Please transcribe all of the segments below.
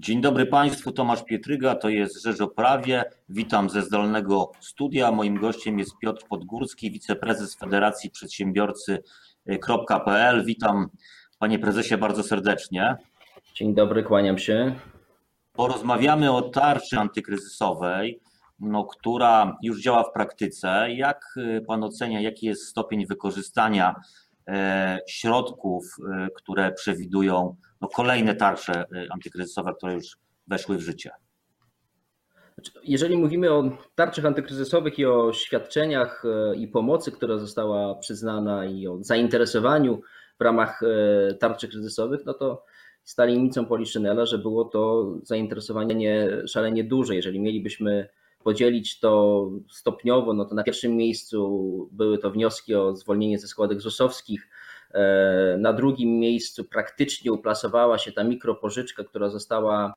Dzień dobry Państwu, Tomasz Pietryga, to jest Rzecz o Prawie. Witam ze zdalnego studia. Moim gościem jest Piotr Podgórski, wiceprezes Federacji Przedsiębiorcy.pl. Witam Panie Prezesie bardzo serdecznie. Dzień dobry, kłaniam się. Porozmawiamy o tarczy antykryzysowej, no, która już działa w praktyce. Jak Pan ocenia, jaki jest stopień wykorzystania e, środków, e, które przewidują no, kolejne tarcze y, antykryzysowe, które już weszły w życie. Znaczy, jeżeli mówimy o tarczach antykryzysowych i o świadczeniach i pomocy, która została przyznana i o zainteresowaniu w ramach tarczy kryzysowych, no to z tajemnicą Poliszynela, że było to zainteresowanie szalenie duże. Jeżeli mielibyśmy podzielić to stopniowo, no to na pierwszym miejscu były to wnioski o zwolnienie ze składek ZUS-owskich, E, na drugim miejscu praktycznie uplasowała się ta mikropożyczka, która została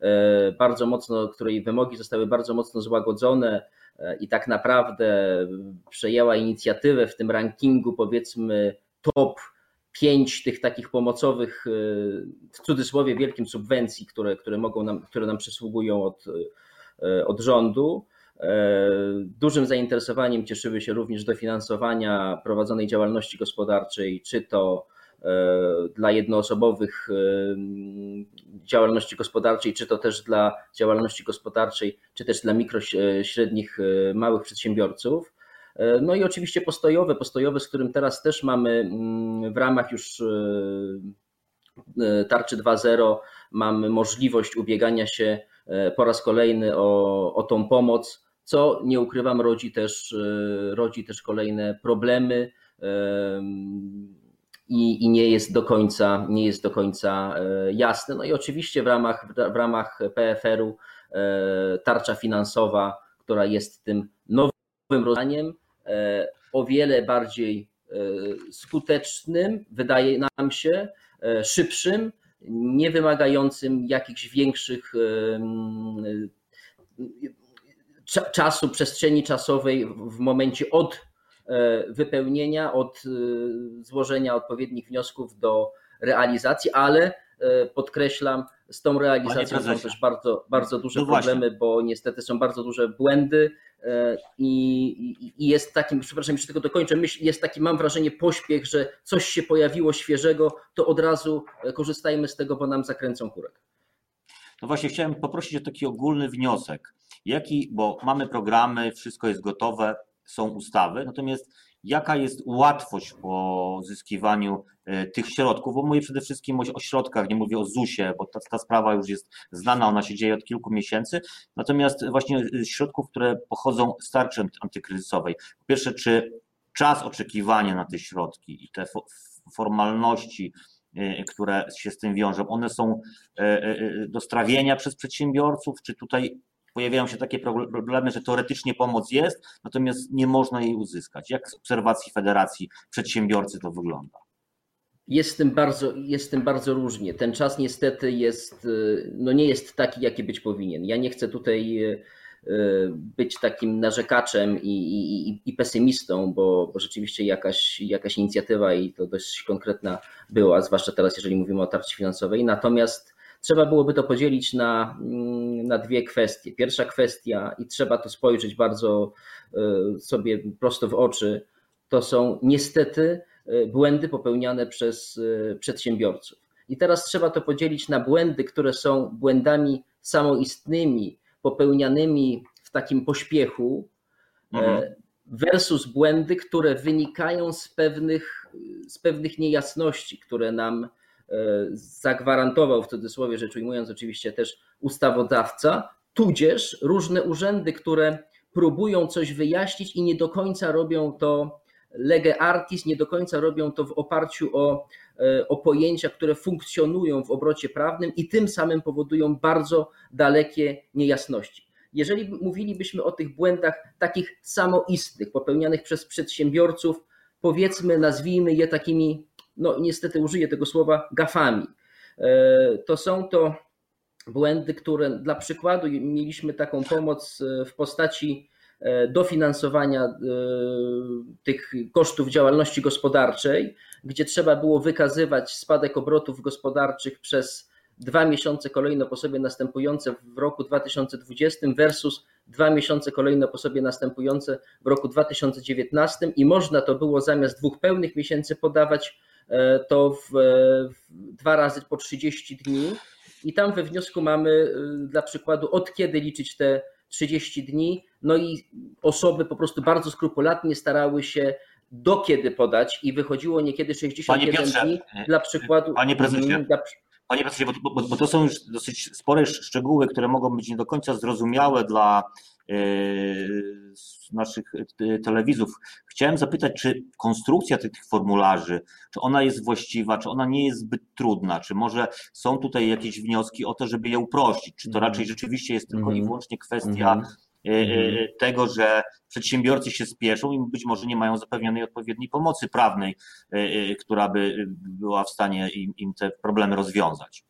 e, bardzo mocno, której wymogi zostały bardzo mocno złagodzone e, i tak naprawdę przejęła inicjatywę w tym rankingu, powiedzmy, top 5 tych takich pomocowych, w cudzysłowie wielkim subwencji, które, które, mogą nam, które nam przysługują od, od rządu. E, dużym zainteresowaniem cieszyły się również dofinansowania prowadzonej działalności gospodarczej, czy to e, dla jednoosobowych e, działalności gospodarczej, czy to też dla działalności gospodarczej, czy też dla mikro, średnich, małych przedsiębiorców. No i oczywiście postojowe, postojowe, z którym teraz też mamy mm, w ramach już tarczy 2.0 mamy możliwość ubiegania się po raz kolejny o, o tą pomoc co nie ukrywam, rodzi też, e, rodzi też kolejne problemy i, i nie jest do końca, nie jest do końca e, jasne. No i oczywiście w ramach, w ramach PFR-u e, tarcza finansowa, która jest tym nowym rozwiązaniem, o wiele bardziej skutecznym, wydaje nam się, szybszym, nie wymagającym jakichś większych czasu, przestrzeni czasowej w momencie od e, wypełnienia, od e, złożenia odpowiednich wniosków do realizacji, ale podkreślam, z tą realizacją są też bardzo, bardzo duże no problemy, bo niestety są bardzo duże błędy i, i, jest takim, przepraszam, jeszcze tylko dokończę, myśl, jest taki, mam wrażenie, pośpiech, że coś się pojawiło świeżego, to od razu korzystajmy z tego, bo nam zakręcą kurek. No właśnie, chciałem poprosić o taki ogólny wniosek. Jaki, bo mamy programy, wszystko jest gotowe, są ustawy, natomiast jaka jest łatwość w pozyskiwaniu e, tych środków, bo mówię przede wszystkim o środkach, nie mówię o ZUS-ie, bo ta, ta sprawa już jest znana, ona się dzieje od kilku miesięcy, natomiast właśnie e, środków, które pochodzą z tarczy antykryzysowej. Po pierwsze, czy czas oczekiwania na te środki i te formalności, e, które się z tym wiążą, one są do strawienia przez przedsiębiorców, czy tutaj pojawiają się takie problemy, że teoretycznie pomoc jest, natomiast nie można jej uzyskać. Jak z obserwacji Federacji Przedsiębiorcy to wygląda? Jest tym, bardzo, jest tym bardzo różnie. Ten czas niestety jest, no nie jest taki, jaki być powinien. Ja nie chcę tutaj e, być takim narzekaczem i, i, i pesymistą, bo, bo, rzeczywiście jakaś, jakaś inicjatywa i to dość konkretna była, zwłaszcza teraz, jeżeli mówimy o tarczy finansowej. Natomiast Trzeba byłoby to podzielić na, mm, na dwie kwestie. Pierwsza kwestia, i trzeba to spojrzeć bardzo e, sobie prosto w oczy, to są niestety e, błędy popełniane przez e, przedsiębiorców. I teraz trzeba to podzielić na błędy, które są błędami samoistnymi, popełnianymi w takim pośpiechu, mhm. versus błędy, które wynikają z pewnych, z pewnych niejasności, które nam zagwarantował w cudzysłowie rzecz ujmując oczywiście też ustawodawca, tudzież różne urzędy, które próbują coś wyjaśnić i nie do końca robią to lege artis, nie do końca robią to w oparciu o, e, o pojęcia, które funkcjonują w obrocie prawnym i tym samym powodują bardzo dalekie niejasności. Jeżeli mówilibyśmy o tych błędach takich samoistnych, popełnianych przez przedsiębiorców, powiedzmy, nazwijmy je takimi no niestety użyję tego słowa, gafami. E, to są to błędy, które dla przykładu mieliśmy taką pomoc e, w postaci e, dofinansowania tych kosztów działalności gospodarczej, gdzie trzeba było wykazywać spadek obrotów gospodarczych przez dwa miesiące kolejno po sobie następujące w roku 2020 versus dwa miesiące kolejno po sobie następujące w roku 2019 i można to było zamiast dwóch pełnych miesięcy podawać to w, w dwa razy po 30 dni i tam we wniosku mamy e, dla przykładu od kiedy liczyć te 30 dni, no i osoby po prostu bardzo skrupulatnie starały się do kiedy podać i wychodziło niekiedy 61 dni dla przykładu. Panie prezesie, dla, Panie profesorze, bo, bo, bo, to są już dosyć spore szczegóły, które mogą być nie do końca zrozumiałe dla e, naszych e, telewizów. Chciałem zapytać, czy konstrukcja tych, tych formularzy, czy ona jest właściwa, czy ona nie jest zbyt trudna, czy może są tutaj jakieś wnioski o to, żeby je uprościć, czy to mhm. raczej rzeczywiście jest tylko i mhm. wyłącznie kwestia mhm. tego, że przedsiębiorcy się spieszą i być może nie mają zapewnionej odpowiedniej pomocy prawnej, która by była w stanie im, im te problemy rozwiązać.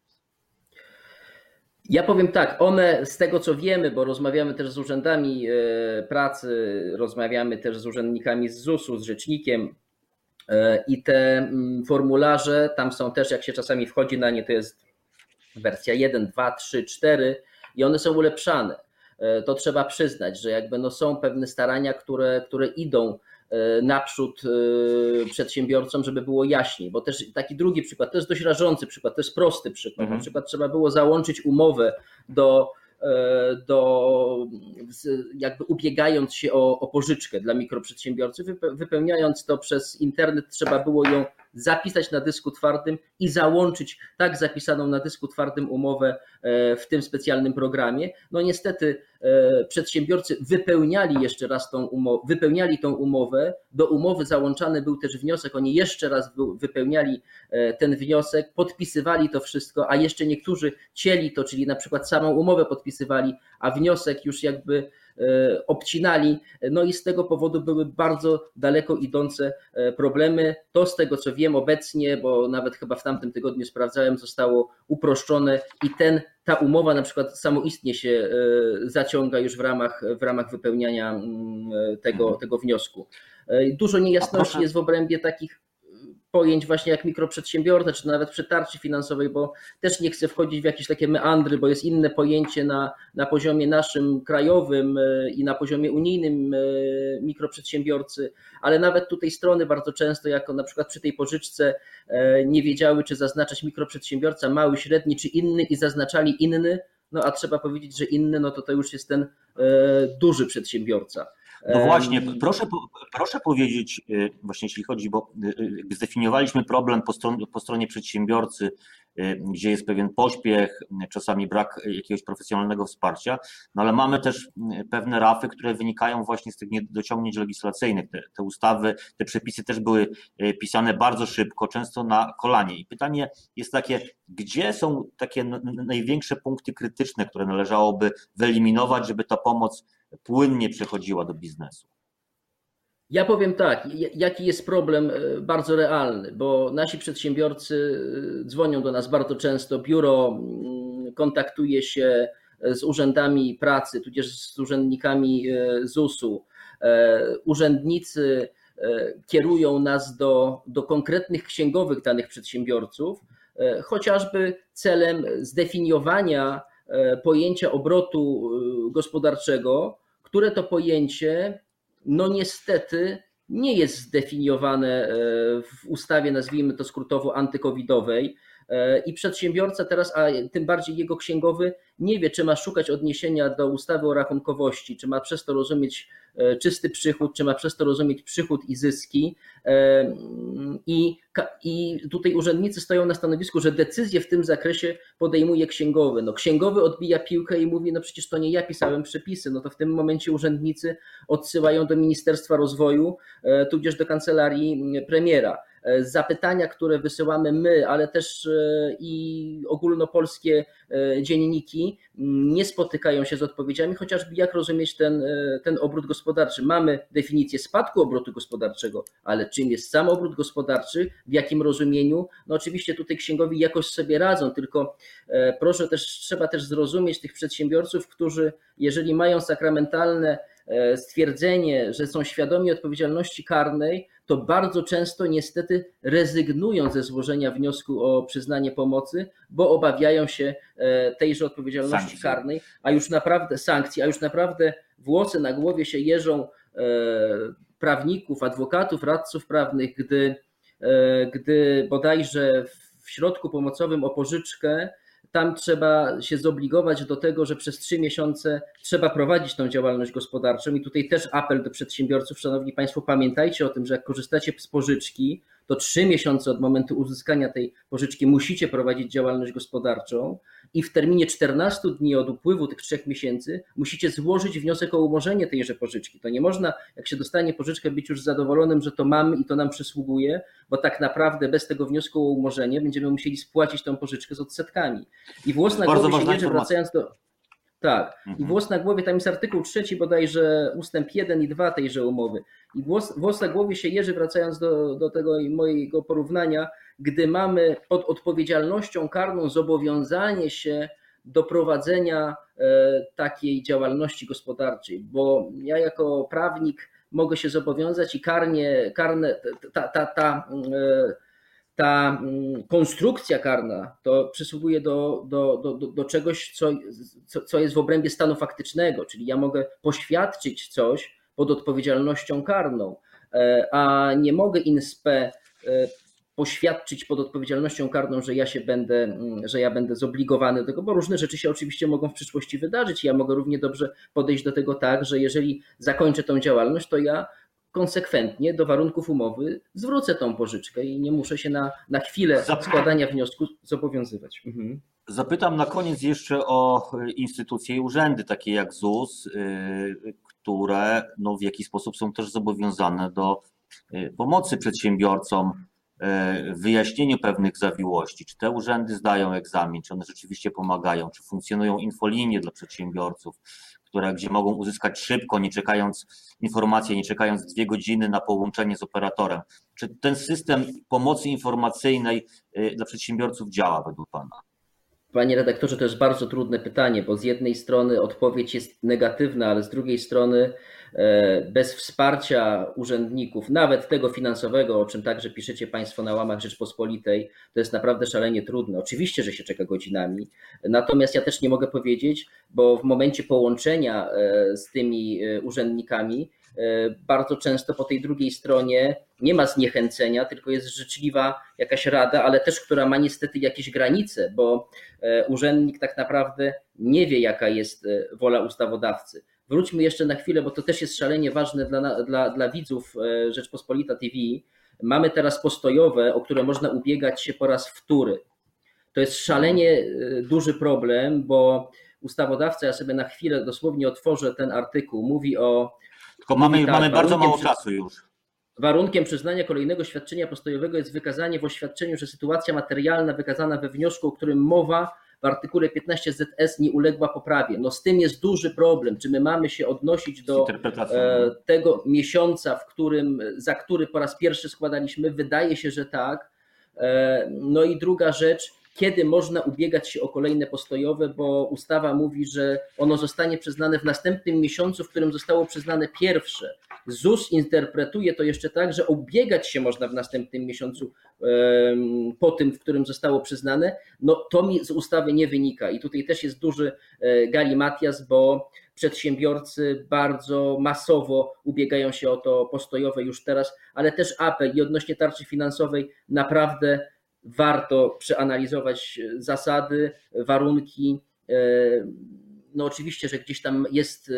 Ja powiem tak, one z tego co wiemy, bo rozmawiamy też z urzędami pracy, rozmawiamy też z urzędnikami z ZUS-u, z rzecznikiem i te mm, formularze, tam są też, jak się czasami wchodzi na nie, to jest wersja 1, 2, 3, 4 i one są ulepszane. E, to trzeba przyznać, że jakby no są pewne starania, które, które idą e, naprzód e, przedsiębiorcom, żeby było jaśniej, bo też taki drugi przykład, to jest dość rażący przykład, to jest prosty przykład, mhm. na przykład trzeba było załączyć umowę do do, jakby ubiegając się o, o pożyczkę dla mikroprzedsiębiorcy, wypełniając to przez internet, trzeba było ją zapisać na dysku twardym i załączyć tak zapisaną na dysku twardym umowę e, w tym specjalnym programie. No niestety e, przedsiębiorcy wypełniali jeszcze raz tą umowę, wypełniali tą umowę, do umowy załączany był też wniosek, oni jeszcze raz wypełniali e, ten wniosek, podpisywali to wszystko, a jeszcze niektórzy cieli to, czyli na przykład samą umowę podpisywali, a wniosek już jakby obcinali. No i z tego powodu były bardzo daleko idące e, problemy. To z tego co wiem obecnie, bo nawet chyba w tamtym tygodniu sprawdzałem, zostało uproszczone i ten, ta umowa na przykład samoistnie się e, zaciąga już w ramach, w ramach wypełniania mm, tego, mhm. tego wniosku. Dużo niejasności jest w obrębie takich pojęć właśnie jak mikroprzedsiębiorca, czy nawet przy tarczy finansowej, bo też nie chcę wchodzić w jakieś takie meandry, bo jest inne pojęcie na, na poziomie naszym krajowym e, i na poziomie unijnym e, mikroprzedsiębiorcy, ale nawet tutaj strony bardzo często, jako na przykład przy tej pożyczce, e, nie wiedziały, czy zaznaczać mikroprzedsiębiorca mały, średni czy inny i zaznaczali inny, no a trzeba powiedzieć, że inny, no to to już jest ten duży przedsiębiorca. No właśnie, proszę, proszę powiedzieć, e, właśnie jeśli chodzi, bo e, e, zdefiniowaliśmy problem po stronie, po stronie przedsiębiorcy, gdzie jest pewien pośpiech, czasami brak jakiegoś profesjonalnego wsparcia, no ale mamy też pewne rafy, które wynikają właśnie z tych niedociągnięć legislacyjnych. Te, te ustawy, te przepisy też były pisane bardzo szybko, często na kolanie. I pytanie jest takie, gdzie są takie największe punkty krytyczne, które należałoby wyeliminować, żeby ta pomoc płynnie przechodziła do biznesu? Ja powiem tak, jaki jest problem e, bardzo realny, bo nasi przedsiębiorcy e, dzwonią do nas bardzo często, biuro mm, kontaktuje się z urzędami pracy, tudzież z urzędnikami e, ZUS-u. Urzędnicy kierują nas do, do konkretnych księgowych danych przedsiębiorców, chociażby celem zdefiniowania pojęcia obrotu gospodarczego, które to pojęcie, no niestety, nie jest zdefiniowane e, w ustawie, nazwijmy to skrótowo, antykowidowej. E, I przedsiębiorca teraz, a tym bardziej jego księgowy, nie wie, czy ma szukać odniesienia do ustawy o rachunkowości, czy ma przez to rozumieć e, czysty przychód, czy ma przez to rozumieć przychód i zyski. I, I tutaj urzędnicy stoją na stanowisku, że decyzję w tym zakresie podejmuje księgowy. No, księgowy odbija piłkę i mówi, no przecież to nie ja pisałem przepisy. No to w tym momencie urzędnicy odsyłają do Ministerstwa Rozwoju, tudzież do kancelarii premiera. E, zapytania, które wysyłamy my, ale też e, i ogólnopolskie e, dzienniki nie spotykają się z odpowiedziami, chociażby jak rozumieć ten, ten obrót gospodarczy. Mamy definicję spadku obrotu gospodarczego, ale czym jest sam obrót gospodarczy, w jakim rozumieniu? No oczywiście tutaj księgowi jakoś sobie radzą, tylko proszę też, trzeba też zrozumieć tych przedsiębiorców, którzy jeżeli mają sakramentalne stwierdzenie, że są świadomi odpowiedzialności karnej, to bardzo często niestety rezygnują ze złożenia wniosku o przyznanie pomocy, bo obawiają się e, tejże odpowiedzialności sankcji. karnej, a już naprawdę sankcji, a już naprawdę włosy na głowie się jeżą e, prawników, adwokatów, radców prawnych, gdy, e, gdy bodajże w środku pomocowym o pożyczkę tam trzeba się zobligować do tego, że przez trzy miesiące trzeba prowadzić tą działalność gospodarczą. I tutaj też apel do przedsiębiorców, szanowni Państwo, pamiętajcie o tym, że jak korzystacie z pożyczki, to trzy miesiące od momentu uzyskania tej pożyczki musicie prowadzić działalność gospodarczą i w terminie 14 dni od upływu tych trzech miesięcy musicie złożyć wniosek o umorzenie tejże pożyczki. To nie można, jak się dostanie pożyczkę, być już zadowolonym, że to mamy i to nam przysługuje, bo tak naprawdę bez tego wniosku o umorzenie będziemy musieli spłacić tą pożyczkę z odsetkami. I włos na głowie się jedzie, wracając do, tak. I mhm. włos na głowie, tam jest artykuł trzeci bodajże ustęp 1 i 2 tejże umowy. I włos, włos na głowie się jeży, wracając do, do tego mojego porównania, gdy mamy pod odpowiedzialnością karną zobowiązanie się do prowadzenia e, takiej działalności gospodarczej, bo ja jako prawnik mogę się zobowiązać i karnie, karne, ta, ta, ta, e, ta mm, konstrukcja karna to przysługuje do, do, do, do czegoś, co, co jest w obrębie stanu faktycznego, czyli ja mogę poświadczyć coś pod odpowiedzialnością karną, e, a nie mogę in spe poświadczyć pod odpowiedzialnością karną, że ja się będę, mm, że ja będę zobligowany do tego, bo różne rzeczy się oczywiście mogą w przyszłości wydarzyć. Ja mogę równie dobrze podejść do tego tak, że jeżeli zakończę tą działalność, to ja konsekwentnie do warunków umowy zwrócę tą pożyczkę i nie muszę się na, na chwilę składania wniosku zobowiązywać. Mhm. Zapytam na koniec jeszcze o instytucje i urzędy, takie jak ZUS, y, które no, w jakiś sposób są też zobowiązane do y, pomocy przedsiębiorcom wyjaśnieniu pewnych zawiłości, czy te urzędy zdają egzamin, czy one rzeczywiście pomagają, czy funkcjonują infolinie dla przedsiębiorców, które, gdzie mogą uzyskać szybko, nie czekając informacji, nie czekając dwie godziny na połączenie z operatorem. Czy ten system pomocy informacyjnej e, dla przedsiębiorców działa według Pana? Panie redaktorze, to jest bardzo trudne pytanie, bo z jednej strony odpowiedź jest negatywna, ale z drugiej strony e, bez wsparcia urzędników, nawet tego finansowego, o czym także piszecie Państwo na łamach Rzeczpospolitej, to jest naprawdę szalenie trudne. Oczywiście, że się czeka godzinami, natomiast ja też nie mogę powiedzieć, bo w momencie połączenia e, z tymi e, urzędnikami bardzo często po tej drugiej stronie nie ma zniechęcenia, tylko jest życzliwa jakaś rada, ale też, która ma niestety jakieś granice, bo e, urzędnik tak naprawdę nie wie, jaka jest e, wola ustawodawcy. Wróćmy jeszcze na chwilę, bo to też jest szalenie ważne dla, dla, dla widzów Rzeczpospolita TV. Mamy teraz postojowe, o które można ubiegać się po raz wtóry. To jest szalenie duży problem, bo ustawodawca, ja sobie na chwilę dosłownie otworzę ten artykuł, mówi o tylko mamy, tak, mamy bardzo mało czasu już. Warunkiem przyznania kolejnego świadczenia postojowego jest wykazanie w oświadczeniu, że sytuacja materialna wykazana we wniosku, o którym mowa w artykule 15 ZS nie uległa poprawie. No z tym jest duży problem. Czy my mamy się odnosić do e, tego miesiąca, w którym, za który po raz pierwszy składaliśmy? Wydaje się, że tak. E, no i druga rzecz, kiedy można ubiegać się o kolejne postojowe, bo ustawa mówi, że ono zostanie przyznane w następnym miesiącu, w którym zostało przyznane pierwsze. ZUS interpretuje to jeszcze tak, że ubiegać się można w następnym miesiącu po tym, w którym zostało przyznane. No to mi z ustawy nie wynika i tutaj też jest duży e, galimatias, bo przedsiębiorcy bardzo masowo ubiegają się o to postojowe już teraz, ale też apel i odnośnie tarczy finansowej naprawdę warto przeanalizować zasady, warunki. E, no oczywiście, że gdzieś tam jest e,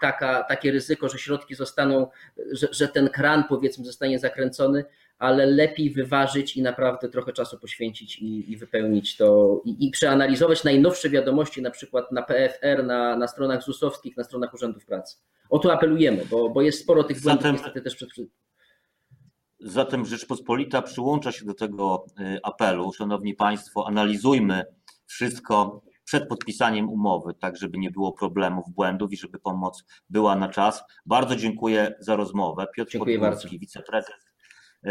taka, takie ryzyko, że środki zostaną, że, że ten kran powiedzmy zostanie zakręcony, ale lepiej wyważyć i naprawdę trochę czasu poświęcić i, i wypełnić to i, i, przeanalizować najnowsze wiadomości, na przykład na PFR, na, na stronach ZUS-owskich, na stronach urzędów pracy. O to apelujemy, bo, bo jest sporo tych błędów Zatem... niestety też przed, Zatem Rzeczpospolita przyłącza się do tego y, apelu. Szanowni Państwo, analizujmy wszystko przed podpisaniem umowy, tak żeby nie było problemów, błędów i żeby pomoc była na czas. Bardzo dziękuję za rozmowę. Piotr Podgórski, wiceprezes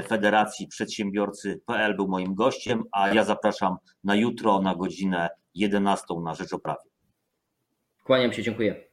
Federacji Przedsiębiorcy.pl był moim gościem, a ja zapraszam na jutro na godzinę 11 na Rzecz o Prawie. Kłaniam się, dziękuję.